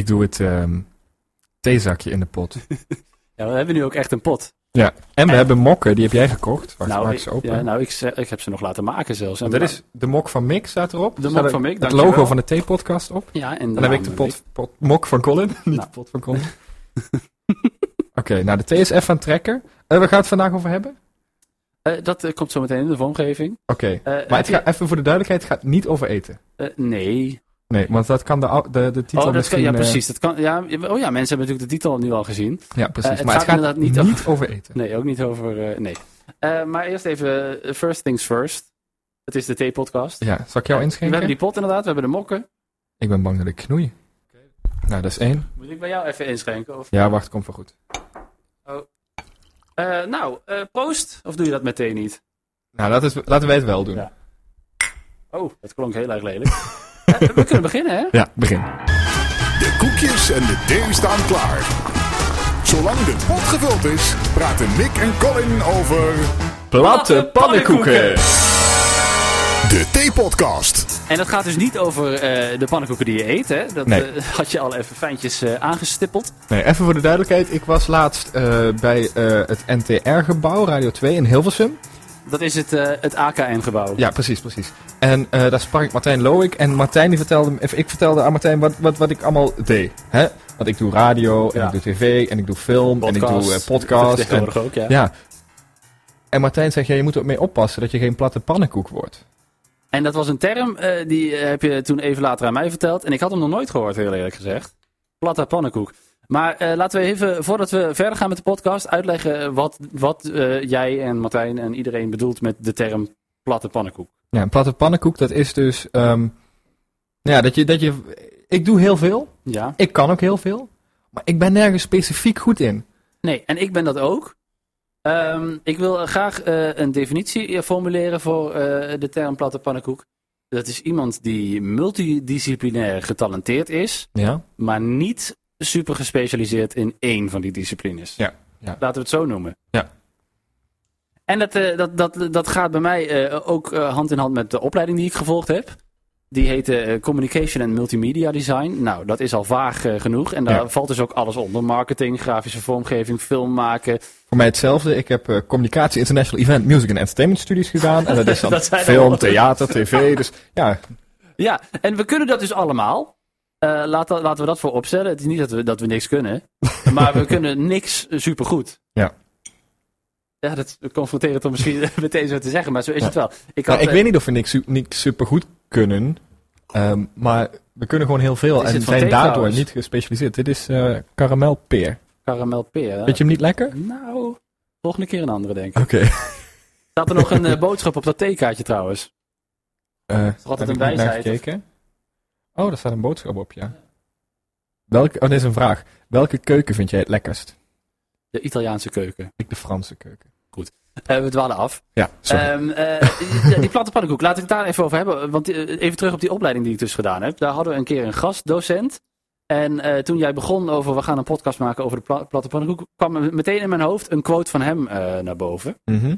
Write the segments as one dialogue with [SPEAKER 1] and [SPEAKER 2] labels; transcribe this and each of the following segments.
[SPEAKER 1] Ik doe het ehm, theezakje in de pot.
[SPEAKER 2] Ja, we hebben nu ook echt een pot.
[SPEAKER 1] Ja, en we
[SPEAKER 2] En-
[SPEAKER 1] hebben mokken, die heb jij gekocht. Wacht,
[SPEAKER 2] nou,
[SPEAKER 1] maak ze open.
[SPEAKER 2] ja, nou ik, ik heb ze nog laten maken zelfs. En
[SPEAKER 1] dit is de mok van Mick, staat erop.
[SPEAKER 2] De mok van Mick,
[SPEAKER 1] Het
[SPEAKER 2] dankjewel.
[SPEAKER 1] logo van de theepodcast op.
[SPEAKER 2] Ja, en
[SPEAKER 1] En dan heb ik de pot, pot, mok van Colin. Niet
[SPEAKER 2] Nou.
[SPEAKER 1] de pot van Colin. Oké, nou de even aan het trekken. Eh, waar gaat het vandaag over hebben?
[SPEAKER 2] Eh, dat eh, komt zo meteen in de vormgeving.
[SPEAKER 1] Oké, maar het
[SPEAKER 2] je-
[SPEAKER 1] gaat, even voor de duidelijkheid, het gaat niet over eten.
[SPEAKER 2] nee.
[SPEAKER 1] Nee, want dat kan de, de, de titel
[SPEAKER 2] Oh, dat
[SPEAKER 1] misschien...
[SPEAKER 2] kan, ja,
[SPEAKER 1] eh,
[SPEAKER 2] precies. Dat kan, ja, oh ja, mensen hebben natuurlijk de titel nu al gezien.
[SPEAKER 1] ja, precies.
[SPEAKER 2] Eh, het
[SPEAKER 1] maar het
[SPEAKER 2] gaat inderdaad
[SPEAKER 1] niet,
[SPEAKER 2] niet
[SPEAKER 1] over eten.
[SPEAKER 2] Nee, ook niet over. eh, nee. Eh, maar eerst even, eh, first things first. Het is de thee-podcast.
[SPEAKER 1] Ja, zal ik jou
[SPEAKER 2] we
[SPEAKER 1] inschenken?
[SPEAKER 2] hebben die pot inderdaad, we hebben de mokken.
[SPEAKER 1] Ik ben bang dat ik knoei. Nou, dat is één.
[SPEAKER 2] Moet ik bij jou even inschenken? Of...
[SPEAKER 1] Ja, wacht, komt wel goed.
[SPEAKER 2] Eh, nou, eh, proost. Of doe je dat meteen niet?
[SPEAKER 1] Nou, dat is, laten wij het wel doen.
[SPEAKER 2] Ja. Oh, dat klonk heel erg lelijk. We kunnen beginnen, hè?
[SPEAKER 1] Ja, begin.
[SPEAKER 3] De koekjes en de thee staan klaar. Zolang de pot gevuld is, praten Mick en Colin over
[SPEAKER 2] Platte pannenkoeken.
[SPEAKER 3] de Theepodcast.
[SPEAKER 2] En dat gaat dus niet over eh, de pannenkoeken die je eet, hè? Dat
[SPEAKER 1] Nee.
[SPEAKER 2] eh, had je al even fijntjes eh, aangestippeld.
[SPEAKER 1] Nee, even voor de duidelijkheid. Ik was laatst eh, bij eh, het NTR-gebouw, Radio 2 in Hilversum.
[SPEAKER 2] Dat is het, eh, het AKN-gebouw.
[SPEAKER 1] Ja, precies, precies. En eh, daar sprak ik Martijn Loïk. En Martijn die vertelde, ik vertelde aan Martijn wat, wat, wat ik allemaal deed. Hè? Want ik doe radio, en
[SPEAKER 2] Ja.
[SPEAKER 1] ik doe tv, en ik doe film, en ik doe eh, podcast. En,
[SPEAKER 2] Tegenwoordig ook, ja.
[SPEAKER 1] ja. En Martijn zegt, ja, je moet er mee oppassen dat je geen platte pannenkoek wordt.
[SPEAKER 2] En dat was een term, eh, die eh, heb je toen even later aan mij verteld. En ik had hem nog nooit gehoord, heel eerlijk gezegd. Platte pannenkoek. Maar eh, laten we even, voordat we verder gaan met de podcast, uitleggen wat, wat eh, jij en Martijn en iedereen bedoelt met de term platte pannenkoek.
[SPEAKER 1] Ja, een platte pannenkoek, dat is dus... ehm, ja, dat je, dat je... Ik doe heel veel.
[SPEAKER 2] Ja?
[SPEAKER 1] Ik kan ook heel veel. Maar ik ben nergens specifiek goed in.
[SPEAKER 2] Nee, en ik ben dat ook. Ehm, ik wil graag eh, een definitie formuleren voor de term platte pannenkoek. Dat is iemand die multidisciplinair getalenteerd is,
[SPEAKER 1] Ja?
[SPEAKER 2] maar niet super gespecialiseerd in één van die disciplines.
[SPEAKER 1] Ja, ja.
[SPEAKER 2] Laten we het zo noemen.
[SPEAKER 1] Ja.
[SPEAKER 2] En dat, eh, dat, dat, dat gaat bij mij eh, ook eh, hand in hand met de opleiding die ik gevolgd heb. Die heette eh, Communication and Multimedia Design. Nou, dat is al vaag genoeg. En daar
[SPEAKER 1] Ja.
[SPEAKER 2] valt dus ook alles onder. Marketing, grafische vormgeving, film maken.
[SPEAKER 1] Voor mij hetzelfde. Ik heb eh, communicatie, international event, music en entertainment studies gedaan. En dat is dan
[SPEAKER 2] Dat zijn
[SPEAKER 1] film,
[SPEAKER 2] allemaal-
[SPEAKER 1] theater, tv. Dus ja,
[SPEAKER 2] Ja, en we kunnen dat dus allemaal. Eh, laten, laten we dat voor opstellen. Het is niet dat we, dat we niks kunnen. maar we kunnen niks supergoed.
[SPEAKER 1] Ja.
[SPEAKER 2] Ja, dat confronterend om misschien meteen zo te zeggen, maar zo is
[SPEAKER 1] Ja.
[SPEAKER 2] het wel. Ik,
[SPEAKER 1] Nou, ik
[SPEAKER 2] eh,
[SPEAKER 1] weet niet of we niks, niks supergoed kunnen. ehm, maar we kunnen gewoon heel veel.
[SPEAKER 2] Is
[SPEAKER 1] En zijn daardoor niet gespecialiseerd. Dit is eh karamelpeer.
[SPEAKER 2] Karamelpeer.
[SPEAKER 1] Vind je hem niet lekker?
[SPEAKER 2] Nou, volgende keer een andere, denk ik.
[SPEAKER 1] Oké.
[SPEAKER 2] Staat er nog een eh, boodschap op dat theekaartje trouwens?
[SPEAKER 1] Eh,
[SPEAKER 2] toch altijd een wijsheid?
[SPEAKER 1] Oh, daar staat een boodschap op, ja. Welke, oh, dit is een vraag. Welke keuken vind jij het lekkerst?
[SPEAKER 2] De Italiaanse keuken.
[SPEAKER 1] Ik de Franse keuken.
[SPEAKER 2] Eh, we dwalen af.
[SPEAKER 1] Ja, sorry.
[SPEAKER 2] Ehm, eh, die, die platte pannenkoek, laat ik het daar even over hebben. Want eh, even terug op die opleiding die ik dus gedaan heb. Daar hadden we een keer een gastdocent. En toen jij begon over, we gaan een podcast maken over de pla- platte pannenkoek, kwam meteen in mijn hoofd een quote van hem naar boven.
[SPEAKER 1] Mhm.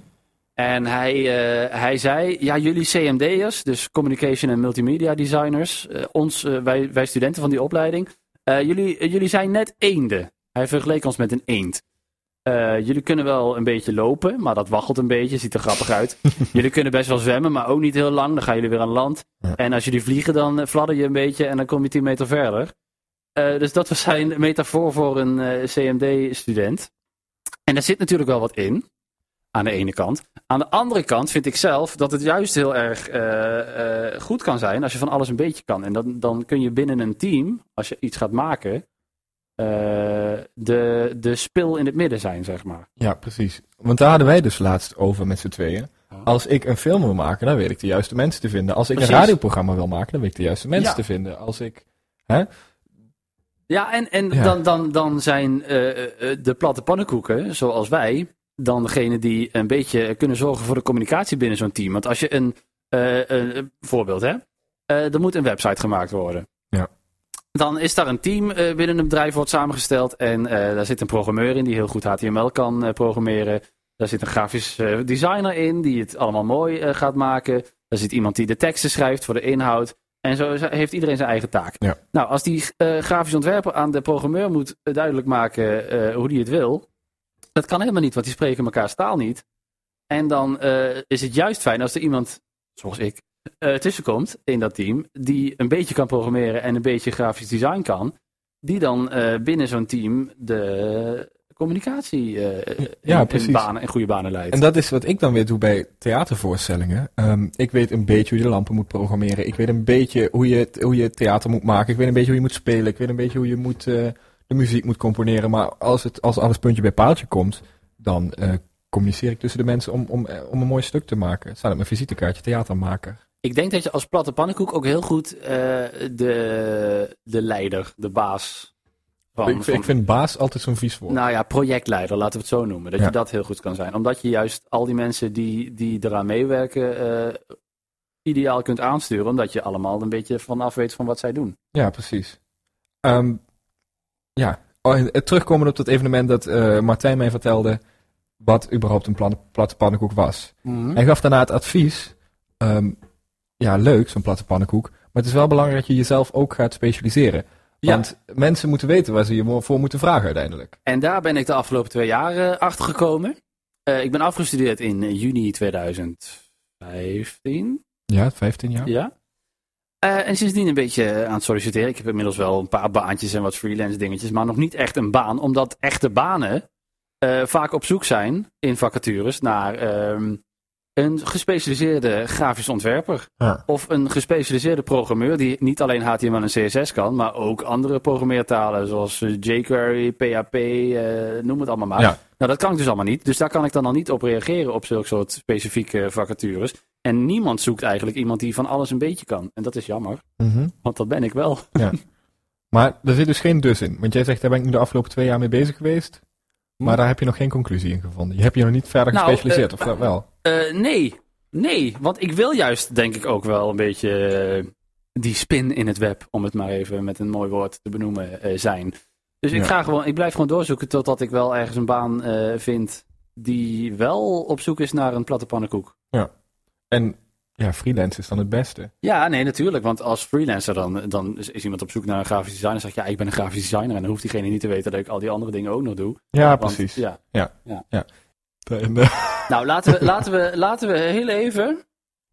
[SPEAKER 2] En hij, eh, hij zei, ja jullie CMD'ers, dus Communication en Multimedia Designers, eh, ons, eh, wij, wij studenten van die opleiding, jullie, jullie zijn net eenden. Hij vergeleek ons met een eend. Jullie kunnen wel een beetje lopen, maar dat waggelt een beetje, ziet er grappig uit. jullie kunnen best wel zwemmen, maar ook niet heel lang, dan gaan jullie weer aan land.
[SPEAKER 1] Ja.
[SPEAKER 2] En als jullie vliegen, dan fladder je een beetje en dan kom je 10 meter verder. Dus dat was zijn metafoor voor een CMD-student. En daar zit natuurlijk wel wat in, aan de ene kant. Aan de andere kant vind ik zelf dat het juist heel erg eh, eh, goed kan zijn als je van alles een beetje kan. En dan, dan kun je binnen een team, als je iets gaat maken, eh, de, de spil in het midden zijn, zeg maar.
[SPEAKER 1] Ja, precies. Want daar hadden wij dus laatst over met z'n tweeën. Als ik een film wil maken, dan weet ik de juiste mensen te vinden. Als ik
[SPEAKER 2] Precies.
[SPEAKER 1] een radioprogramma wil maken, dan weet ik de juiste mensen
[SPEAKER 2] Ja.
[SPEAKER 1] te vinden. Als ik...
[SPEAKER 2] Ja, en, en
[SPEAKER 1] Ja.
[SPEAKER 2] Dan, dan, dan zijn de platte pannenkoeken, zoals wij, dan degene die een beetje kunnen zorgen voor de communicatie binnen zo'n team. Want als je een, eh, een, voorbeeld hebt, eh, er moet een website gemaakt worden.
[SPEAKER 1] Ja.
[SPEAKER 2] Dan is daar een team eh, binnen een bedrijf wordt samengesteld en daar zit een programmeur in die heel goed HTML kan programmeren. Daar zit een grafisch designer in die het allemaal mooi gaat maken. Daar zit iemand die de teksten schrijft voor de inhoud. En zo heeft iedereen zijn eigen taak.
[SPEAKER 1] Ja.
[SPEAKER 2] Nou, als die grafisch ontwerper aan de programmeur moet duidelijk maken hoe die het wil, dat kan helemaal niet, want die spreken elkaar taal niet. En dan eh, is het juist fijn als er iemand, zoals ik, eh tussenkomt in dat team, die een beetje kan programmeren en een beetje grafisch design kan, die dan eh, binnen zo'n team de communicatie eh,
[SPEAKER 1] Ja,
[SPEAKER 2] in, in, banen, in goede banen leidt.
[SPEAKER 1] En dat is wat ik dan weer doe bij theatervoorstellingen. Ehm, ik weet een beetje hoe je de lampen moet programmeren. Ik weet een beetje hoe je, hoe je theater moet maken. Ik weet een beetje hoe je moet spelen. Ik weet een beetje hoe je moet, de muziek moet componeren. Maar als, het, als alles puntje bij paaltje komt, dan eh, communiceer ik tussen de mensen om, om, eh, om een mooi stuk te maken. Het staat op mijn visitekaartje, theatermaker.
[SPEAKER 2] Ik denk dat je als platte pannenkoek ook heel goed eh, de, de leider, de baas van,
[SPEAKER 1] ik,
[SPEAKER 2] van-
[SPEAKER 1] ik vind baas altijd zo'n vies woord.
[SPEAKER 2] nou ja, projectleider, laten we het zo noemen. Dat
[SPEAKER 1] Ja.
[SPEAKER 2] je dat heel goed kan zijn. Omdat je juist al die mensen die, die eraan meewerken ideaal kunt aansturen. Omdat je allemaal een beetje vanaf weet van wat zij doen.
[SPEAKER 1] Ja, precies. Ehm, ja, oh, en, eh, terugkomen op dat evenement dat eh, Martijn mij vertelde wat überhaupt een plan- platte pannenkoek was. Hij gaf daarna het advies, ehm, ja leuk zo'n platte pannenkoek, maar het is wel belangrijk dat je jezelf ook gaat specialiseren.
[SPEAKER 2] Ja.
[SPEAKER 1] Want mensen moeten weten waar ze je voor moeten vragen uiteindelijk.
[SPEAKER 2] En daar ben ik de afgelopen twee jaar eh, achter gekomen. Ik ben afgestudeerd in juni 2015.
[SPEAKER 1] Ja, 15 jaar.
[SPEAKER 2] Ja. Eh, en sindsdien een beetje aan het solliciteren. Ik heb inmiddels wel een paar baantjes en wat freelance dingetjes, maar nog niet echt een baan, omdat echte banen eh, vaak op zoek zijn in vacatures naar ehm, een gespecialiseerde grafisch ontwerper.
[SPEAKER 1] Ja.
[SPEAKER 2] Of een gespecialiseerde programmeur die niet alleen HTML en CSS kan, maar ook andere programmeertalen zoals eh, jQuery, PHP, eh, noem het allemaal maar.
[SPEAKER 1] Ja.
[SPEAKER 2] Nou, dat kan ik dus allemaal niet. Dus daar kan ik dan al niet op reageren op zulke soort specifieke vacatures. En niemand zoekt eigenlijk iemand die van alles een beetje kan. En dat is jammer,
[SPEAKER 1] Mhm.
[SPEAKER 2] want dat ben ik wel.
[SPEAKER 1] Maar er zit dus geen dus in. Want jij zegt, daar ben ik nu de afgelopen twee jaar mee bezig geweest. Maar daar heb je nog geen conclusie in gevonden. Je hebt je nog niet verder
[SPEAKER 2] Nou,
[SPEAKER 1] gespecialiseerd,
[SPEAKER 2] eh,
[SPEAKER 1] of dat wel?
[SPEAKER 2] Eh, nee, nee. Want ik wil juist, denk ik, ook wel een beetje eh, die spin in het web, om het maar even met een mooi woord te benoemen, zijn. Dus ik,
[SPEAKER 1] Ja.
[SPEAKER 2] ga gewoon, ik blijf gewoon doorzoeken totdat ik wel ergens een baan vind die wel op zoek is naar een platte pannenkoek.
[SPEAKER 1] En ja, freelance is dan het beste.
[SPEAKER 2] Ja, nee, natuurlijk. Want als freelancer dan, dan is, is iemand op zoek naar een grafisch designer. Dan zeg je, ja, ik ben een grafisch designer. En dan hoeft diegene niet te weten dat ik al die andere dingen ook nog doe.
[SPEAKER 1] Ja,
[SPEAKER 2] Want,
[SPEAKER 1] precies.
[SPEAKER 2] ja.
[SPEAKER 1] En, eh,
[SPEAKER 2] Nou, laten we, laten, we, laten we heel even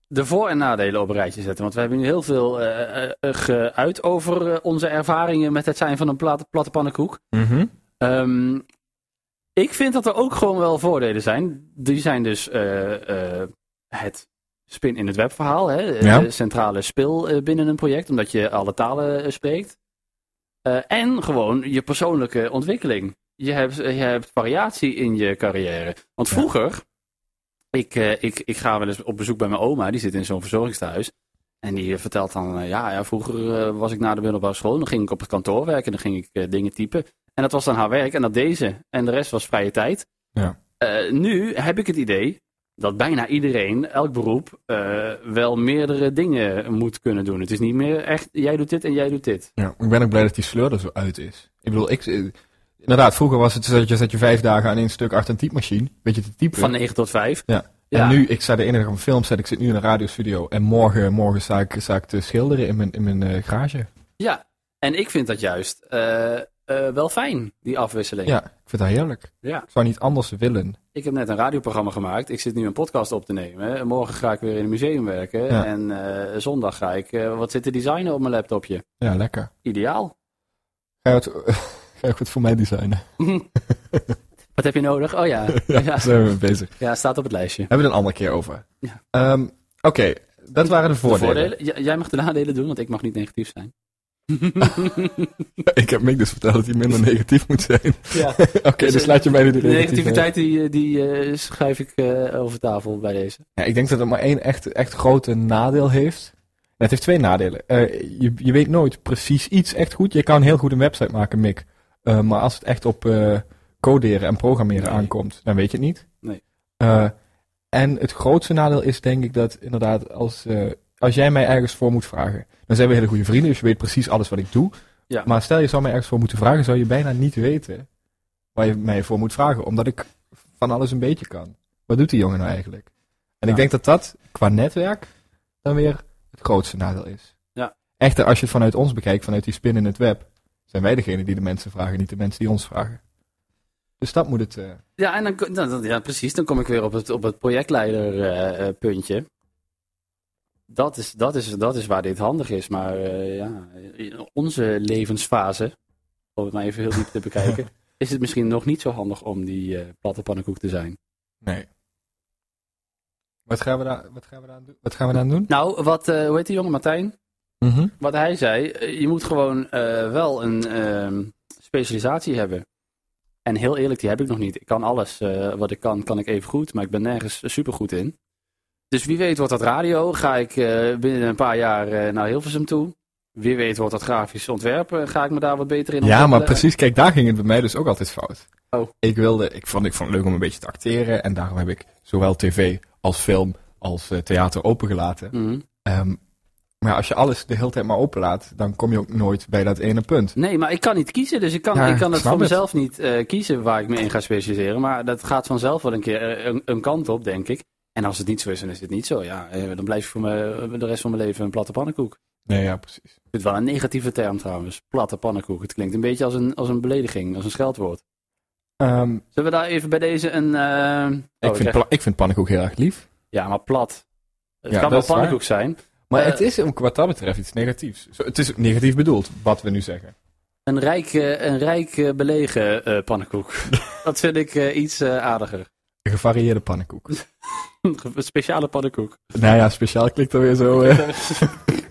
[SPEAKER 2] de voor- en nadelen op een rijtje zetten. Want we hebben nu heel veel eh, eh, eh, geuit over onze ervaringen met het zijn van een platte, platte pannenkoek.
[SPEAKER 1] mhm.
[SPEAKER 2] Ehm, ik vind dat er ook gewoon wel voordelen zijn. Die zijn dus het spin in het web verhaal. Hè?
[SPEAKER 1] Ja.
[SPEAKER 2] De centrale spil eh, binnen een project, omdat je alle talen eh, spreekt. Eh, en gewoon je persoonlijke ontwikkeling. Je hebt, je hebt variatie in je carrière. Want
[SPEAKER 1] Ja.
[SPEAKER 2] vroeger, ik, eh, ik, ik ga wel eens op bezoek bij mijn oma, die zit in zo'n verzorgingstehuis. En die eh, vertelt dan, eh, ja, ja, vroeger eh, was ik na de middelbare school, dan ging ik op het kantoor werken, dan ging ik eh, dingen typen. En dat was dan haar werk en dat deed ze. En de rest was vrije tijd.
[SPEAKER 1] Ja.
[SPEAKER 2] Eh, nu heb ik het idee dat bijna iedereen, elk beroep, eh, wel meerdere dingen moet kunnen doen. Het is niet meer echt, jij doet dit en jij doet dit.
[SPEAKER 1] Ja, ik ben ook blij dat die sleur er zo uit is. Ik bedoel, ik, eh, inderdaad, vroeger was het zo dat je, zat je vijf dagen aan één stuk achter een typemachine, beetje te typen.
[SPEAKER 2] Van 9 tot 5.
[SPEAKER 1] Ja.
[SPEAKER 2] Ja.
[SPEAKER 1] En nu, ik sta de ene dag op een film set, ik zit nu in een radiostudio en morgen, morgen sta ik, sta ik te schilderen in mijn, in mijn eh, garage.
[SPEAKER 2] Ja, en ik vind dat juist eh, wel fijn, die afwisseling.
[SPEAKER 1] Ja, ik vind dat heerlijk.
[SPEAKER 2] Ja.
[SPEAKER 1] Ik zou niet anders willen.
[SPEAKER 2] Ik heb net een radioprogramma gemaakt. Ik zit nu een podcast op te nemen. Morgen ga ik weer in een museum werken.
[SPEAKER 1] Ja.
[SPEAKER 2] En eh, zondag ga ik eh, wat zitten designen op mijn laptopje.
[SPEAKER 1] Ja, lekker.
[SPEAKER 2] Ideaal.
[SPEAKER 1] Ga je het, ga je voor mij designen?
[SPEAKER 2] wat heb je nodig? Oh ja,
[SPEAKER 1] Ja, zijn we bezig.
[SPEAKER 2] ja staat op het lijstje.
[SPEAKER 1] Hebben we het een andere keer over.
[SPEAKER 2] Ja.
[SPEAKER 1] Ehm, Oké, dat waren de
[SPEAKER 2] De
[SPEAKER 1] voordelen.
[SPEAKER 2] voordelen? J- jij mag de nadelen doen, want ik mag niet negatief zijn.
[SPEAKER 1] ik heb Mick dus verteld dat hij minder negatief moet zijn.
[SPEAKER 2] ja.
[SPEAKER 1] Oké,
[SPEAKER 2] Dus,
[SPEAKER 1] dus
[SPEAKER 2] eh,
[SPEAKER 1] laat je mij nu de
[SPEAKER 2] De negativiteit die, die eh, schrijf ik eh, over tafel bij deze.
[SPEAKER 1] Ja, ik denk dat het maar één echt, echt grote nadeel heeft. Het heeft twee nadelen. Eh, je, je weet nooit precies iets echt goed. Je kan heel goed een website maken, Mick. Eh, maar als het echt op eh, coderen en programmeren
[SPEAKER 2] Nee.
[SPEAKER 1] aankomt, dan weet je het niet.
[SPEAKER 2] Nee.
[SPEAKER 1] Eh, en het grootste nadeel is denk ik dat inderdaad als, eh, als jij mij ergens voor moet vragen, dan zijn we hele goede vrienden, dus je weet precies alles wat ik doe.
[SPEAKER 2] Ja.
[SPEAKER 1] Maar stel je zou mij ergens voor moeten vragen, zou je bijna niet weten waar je mij voor moet vragen, omdat ik van alles een beetje kan. Wat doet die jongen nou eigenlijk? En
[SPEAKER 2] Ja.
[SPEAKER 1] ik denk dat dat qua netwerk dan weer het grootste nadeel is. Echter, als je het vanuit ons bekijkt, vanuit die spin in het web, zijn wij degene die de mensen vragen, niet de mensen die ons vragen. Dus dat moet het. eh,
[SPEAKER 2] Ja, en dan, dan- ja, precies. Dan kom ik weer op het, op het projectleider-puntje. Dat, is, dat, is, dat is waar dit handig is. Maar eh, ja, in onze levensfase, om het maar even heel diep te bekijken, is het misschien nog niet zo handig om die eh, platte pannenkoek te zijn.
[SPEAKER 1] nee. Wat gaan we daar, wat gaan we daar? Wat gaan we daar doen?
[SPEAKER 2] Nou, wat, eh, hoe heet die jongen, Martijn?
[SPEAKER 1] Mhm.
[SPEAKER 2] Wat hij zei, je moet gewoon wel een ehm, specialisatie hebben. En heel eerlijk, die heb ik nog niet. Ik kan alles wat ik kan, kan ik even goed, maar ik ben nergens super goed in. Dus wie weet wordt dat radio, ga ik eh, binnen een paar jaar eh, naar Hilversum toe. Wie weet wordt dat grafisch ontwerp, eh, ga ik me daar wat beter in
[SPEAKER 1] Ja, maar
[SPEAKER 2] ontwikkelen.
[SPEAKER 1] precies, kijk, daar ging het bij mij dus ook altijd fout.
[SPEAKER 2] Oh.
[SPEAKER 1] Ik wilde, ik vond, ik vond het leuk om een beetje te acteren en daarom heb ik zowel tv als film als theater opengelaten.
[SPEAKER 2] Mhm.
[SPEAKER 1] Ehm, maar als je alles de hele tijd maar openlaat, dan kom je ook nooit bij dat ene punt.
[SPEAKER 2] Nee, maar ik kan niet kiezen, dus ik kan,
[SPEAKER 1] Ja,
[SPEAKER 2] ik kan het voor
[SPEAKER 1] het.
[SPEAKER 2] mezelf niet kiezen waar ik me in ga specialiseren. Maar dat gaat vanzelf wel een keer een, een kant op, denk ik. En als het niet zo is, dan is het niet zo. Ja, eh, dan blijf ik voor me, de rest van mijn leven een platte pannenkoek.
[SPEAKER 1] Nee, ja, precies.
[SPEAKER 2] Ik vind het wel een negatieve term trouwens. Platte pannenkoek. Het klinkt een beetje als een, als een belediging, als een scheldwoord.
[SPEAKER 1] Ehm,
[SPEAKER 2] Zullen we daar even bij deze een... eh, oh,
[SPEAKER 1] ik, vind
[SPEAKER 2] zeg-
[SPEAKER 1] ik vind pannenkoek heel erg lief.
[SPEAKER 2] ja, maar plat. Het
[SPEAKER 1] Ja,
[SPEAKER 2] kan wel pannenkoek zijn.
[SPEAKER 1] Maar
[SPEAKER 2] Eh,
[SPEAKER 1] het is ook wat dat betreft iets negatiefs. Zo, het is negatief bedoeld, wat we nu zeggen.
[SPEAKER 2] Een rijk, eh, een rijk eh, belegen eh, pannenkoek. dat vind ik eh, iets eh, aardiger.
[SPEAKER 1] Een gevarieerde pannenkoek.
[SPEAKER 2] een speciale pannenkoek.
[SPEAKER 1] nou ja, speciaal klinkt er weer zo. eh.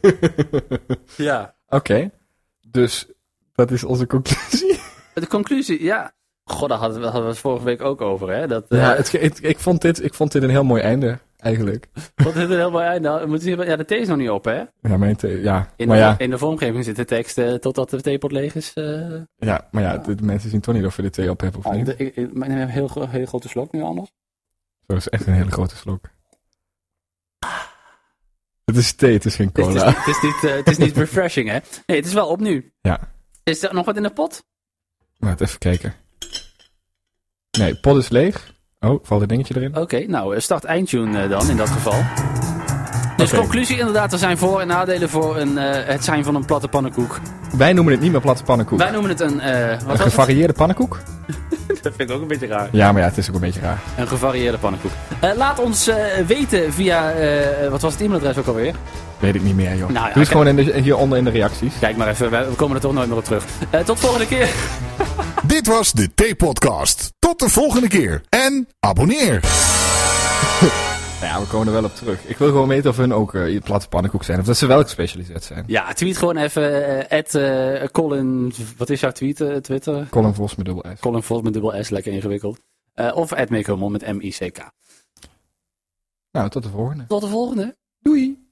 [SPEAKER 2] ja.
[SPEAKER 1] Oké, dus dat is onze conclusie.
[SPEAKER 2] De conclusie, ja. God, daar hadden we, hadden we het vorige week ook over, hè? Dat, eh,
[SPEAKER 1] Ja, het, ge- het- ik, vond dit, ik vond dit een heel mooi einde, eigenlijk.
[SPEAKER 2] Wat is er helemaal? Nou, moet je- Ja, de thee is nog niet op, hè?
[SPEAKER 1] Ja, mijn the- ja.
[SPEAKER 2] In,
[SPEAKER 1] maar
[SPEAKER 2] de,
[SPEAKER 1] ja,
[SPEAKER 2] in de vormgeving zit de tekst eh, totdat de theepot leeg is. eh.
[SPEAKER 1] ja, maar ja, de, de mensen zien toch niet of we de thee op hebben of
[SPEAKER 2] Ah,
[SPEAKER 1] niet.
[SPEAKER 2] ik, ik, maar een heel, grote slok nu anders.
[SPEAKER 1] Zo is echt een hele grote slok. Het is thee, het is geen
[SPEAKER 2] Het is,
[SPEAKER 1] cola.
[SPEAKER 2] het is niet, eh, het is niet refreshing, hè? Nee, het is wel op nu.
[SPEAKER 1] Ja.
[SPEAKER 2] Is er nog wat in de pot?
[SPEAKER 1] Laat even kijken. Nee, pot is leeg. Oh, valt een dingetje erin?
[SPEAKER 2] Oké, nou, eh, start eindtune eh, dan in dat geval. Dus conclusie inderdaad, er zijn voor- en nadelen voor een, eh, het zijn van een platte pannenkoek.
[SPEAKER 1] Wij noemen het niet meer platte pannenkoek.
[SPEAKER 2] Wij noemen het een, eh, wat
[SPEAKER 1] een
[SPEAKER 2] was het?
[SPEAKER 1] gevarieerde pannenkoek?
[SPEAKER 2] Dat vind ik ook een beetje raar.
[SPEAKER 1] Ja, maar ja, het is ook een beetje raar.
[SPEAKER 2] Een gevarieerde pannenkoek. Eh, laat ons eh, weten via, eh, wat was het e-mailadres ook alweer?
[SPEAKER 1] Weet ik niet meer, joh.
[SPEAKER 2] Nou ja,
[SPEAKER 1] Doe het gewoon in de, hieronder in de reacties.
[SPEAKER 2] Kijk maar even, we komen er toch nooit meer op terug. Eh, tot volgende keer.
[SPEAKER 3] Dit was de T-podcast. Tot de volgende keer. En abonneer.
[SPEAKER 1] Nou ja, we komen er wel op terug. Ik wil gewoon weten of hun ook eh, platte pannenkoek zijn. Of dat ze wel gespecialiseerd zijn.
[SPEAKER 2] Ja, tweet gewoon even eh, at, eh, Colin, wat is jouw tweet, Twitter?
[SPEAKER 1] Colin Vos met dubbel S.
[SPEAKER 2] Colin Vos met dubbel S, lekker ingewikkeld. Eh, of at met M-I-C-K.
[SPEAKER 1] Nou, tot de volgende.
[SPEAKER 2] Tot de volgende.
[SPEAKER 1] Doei!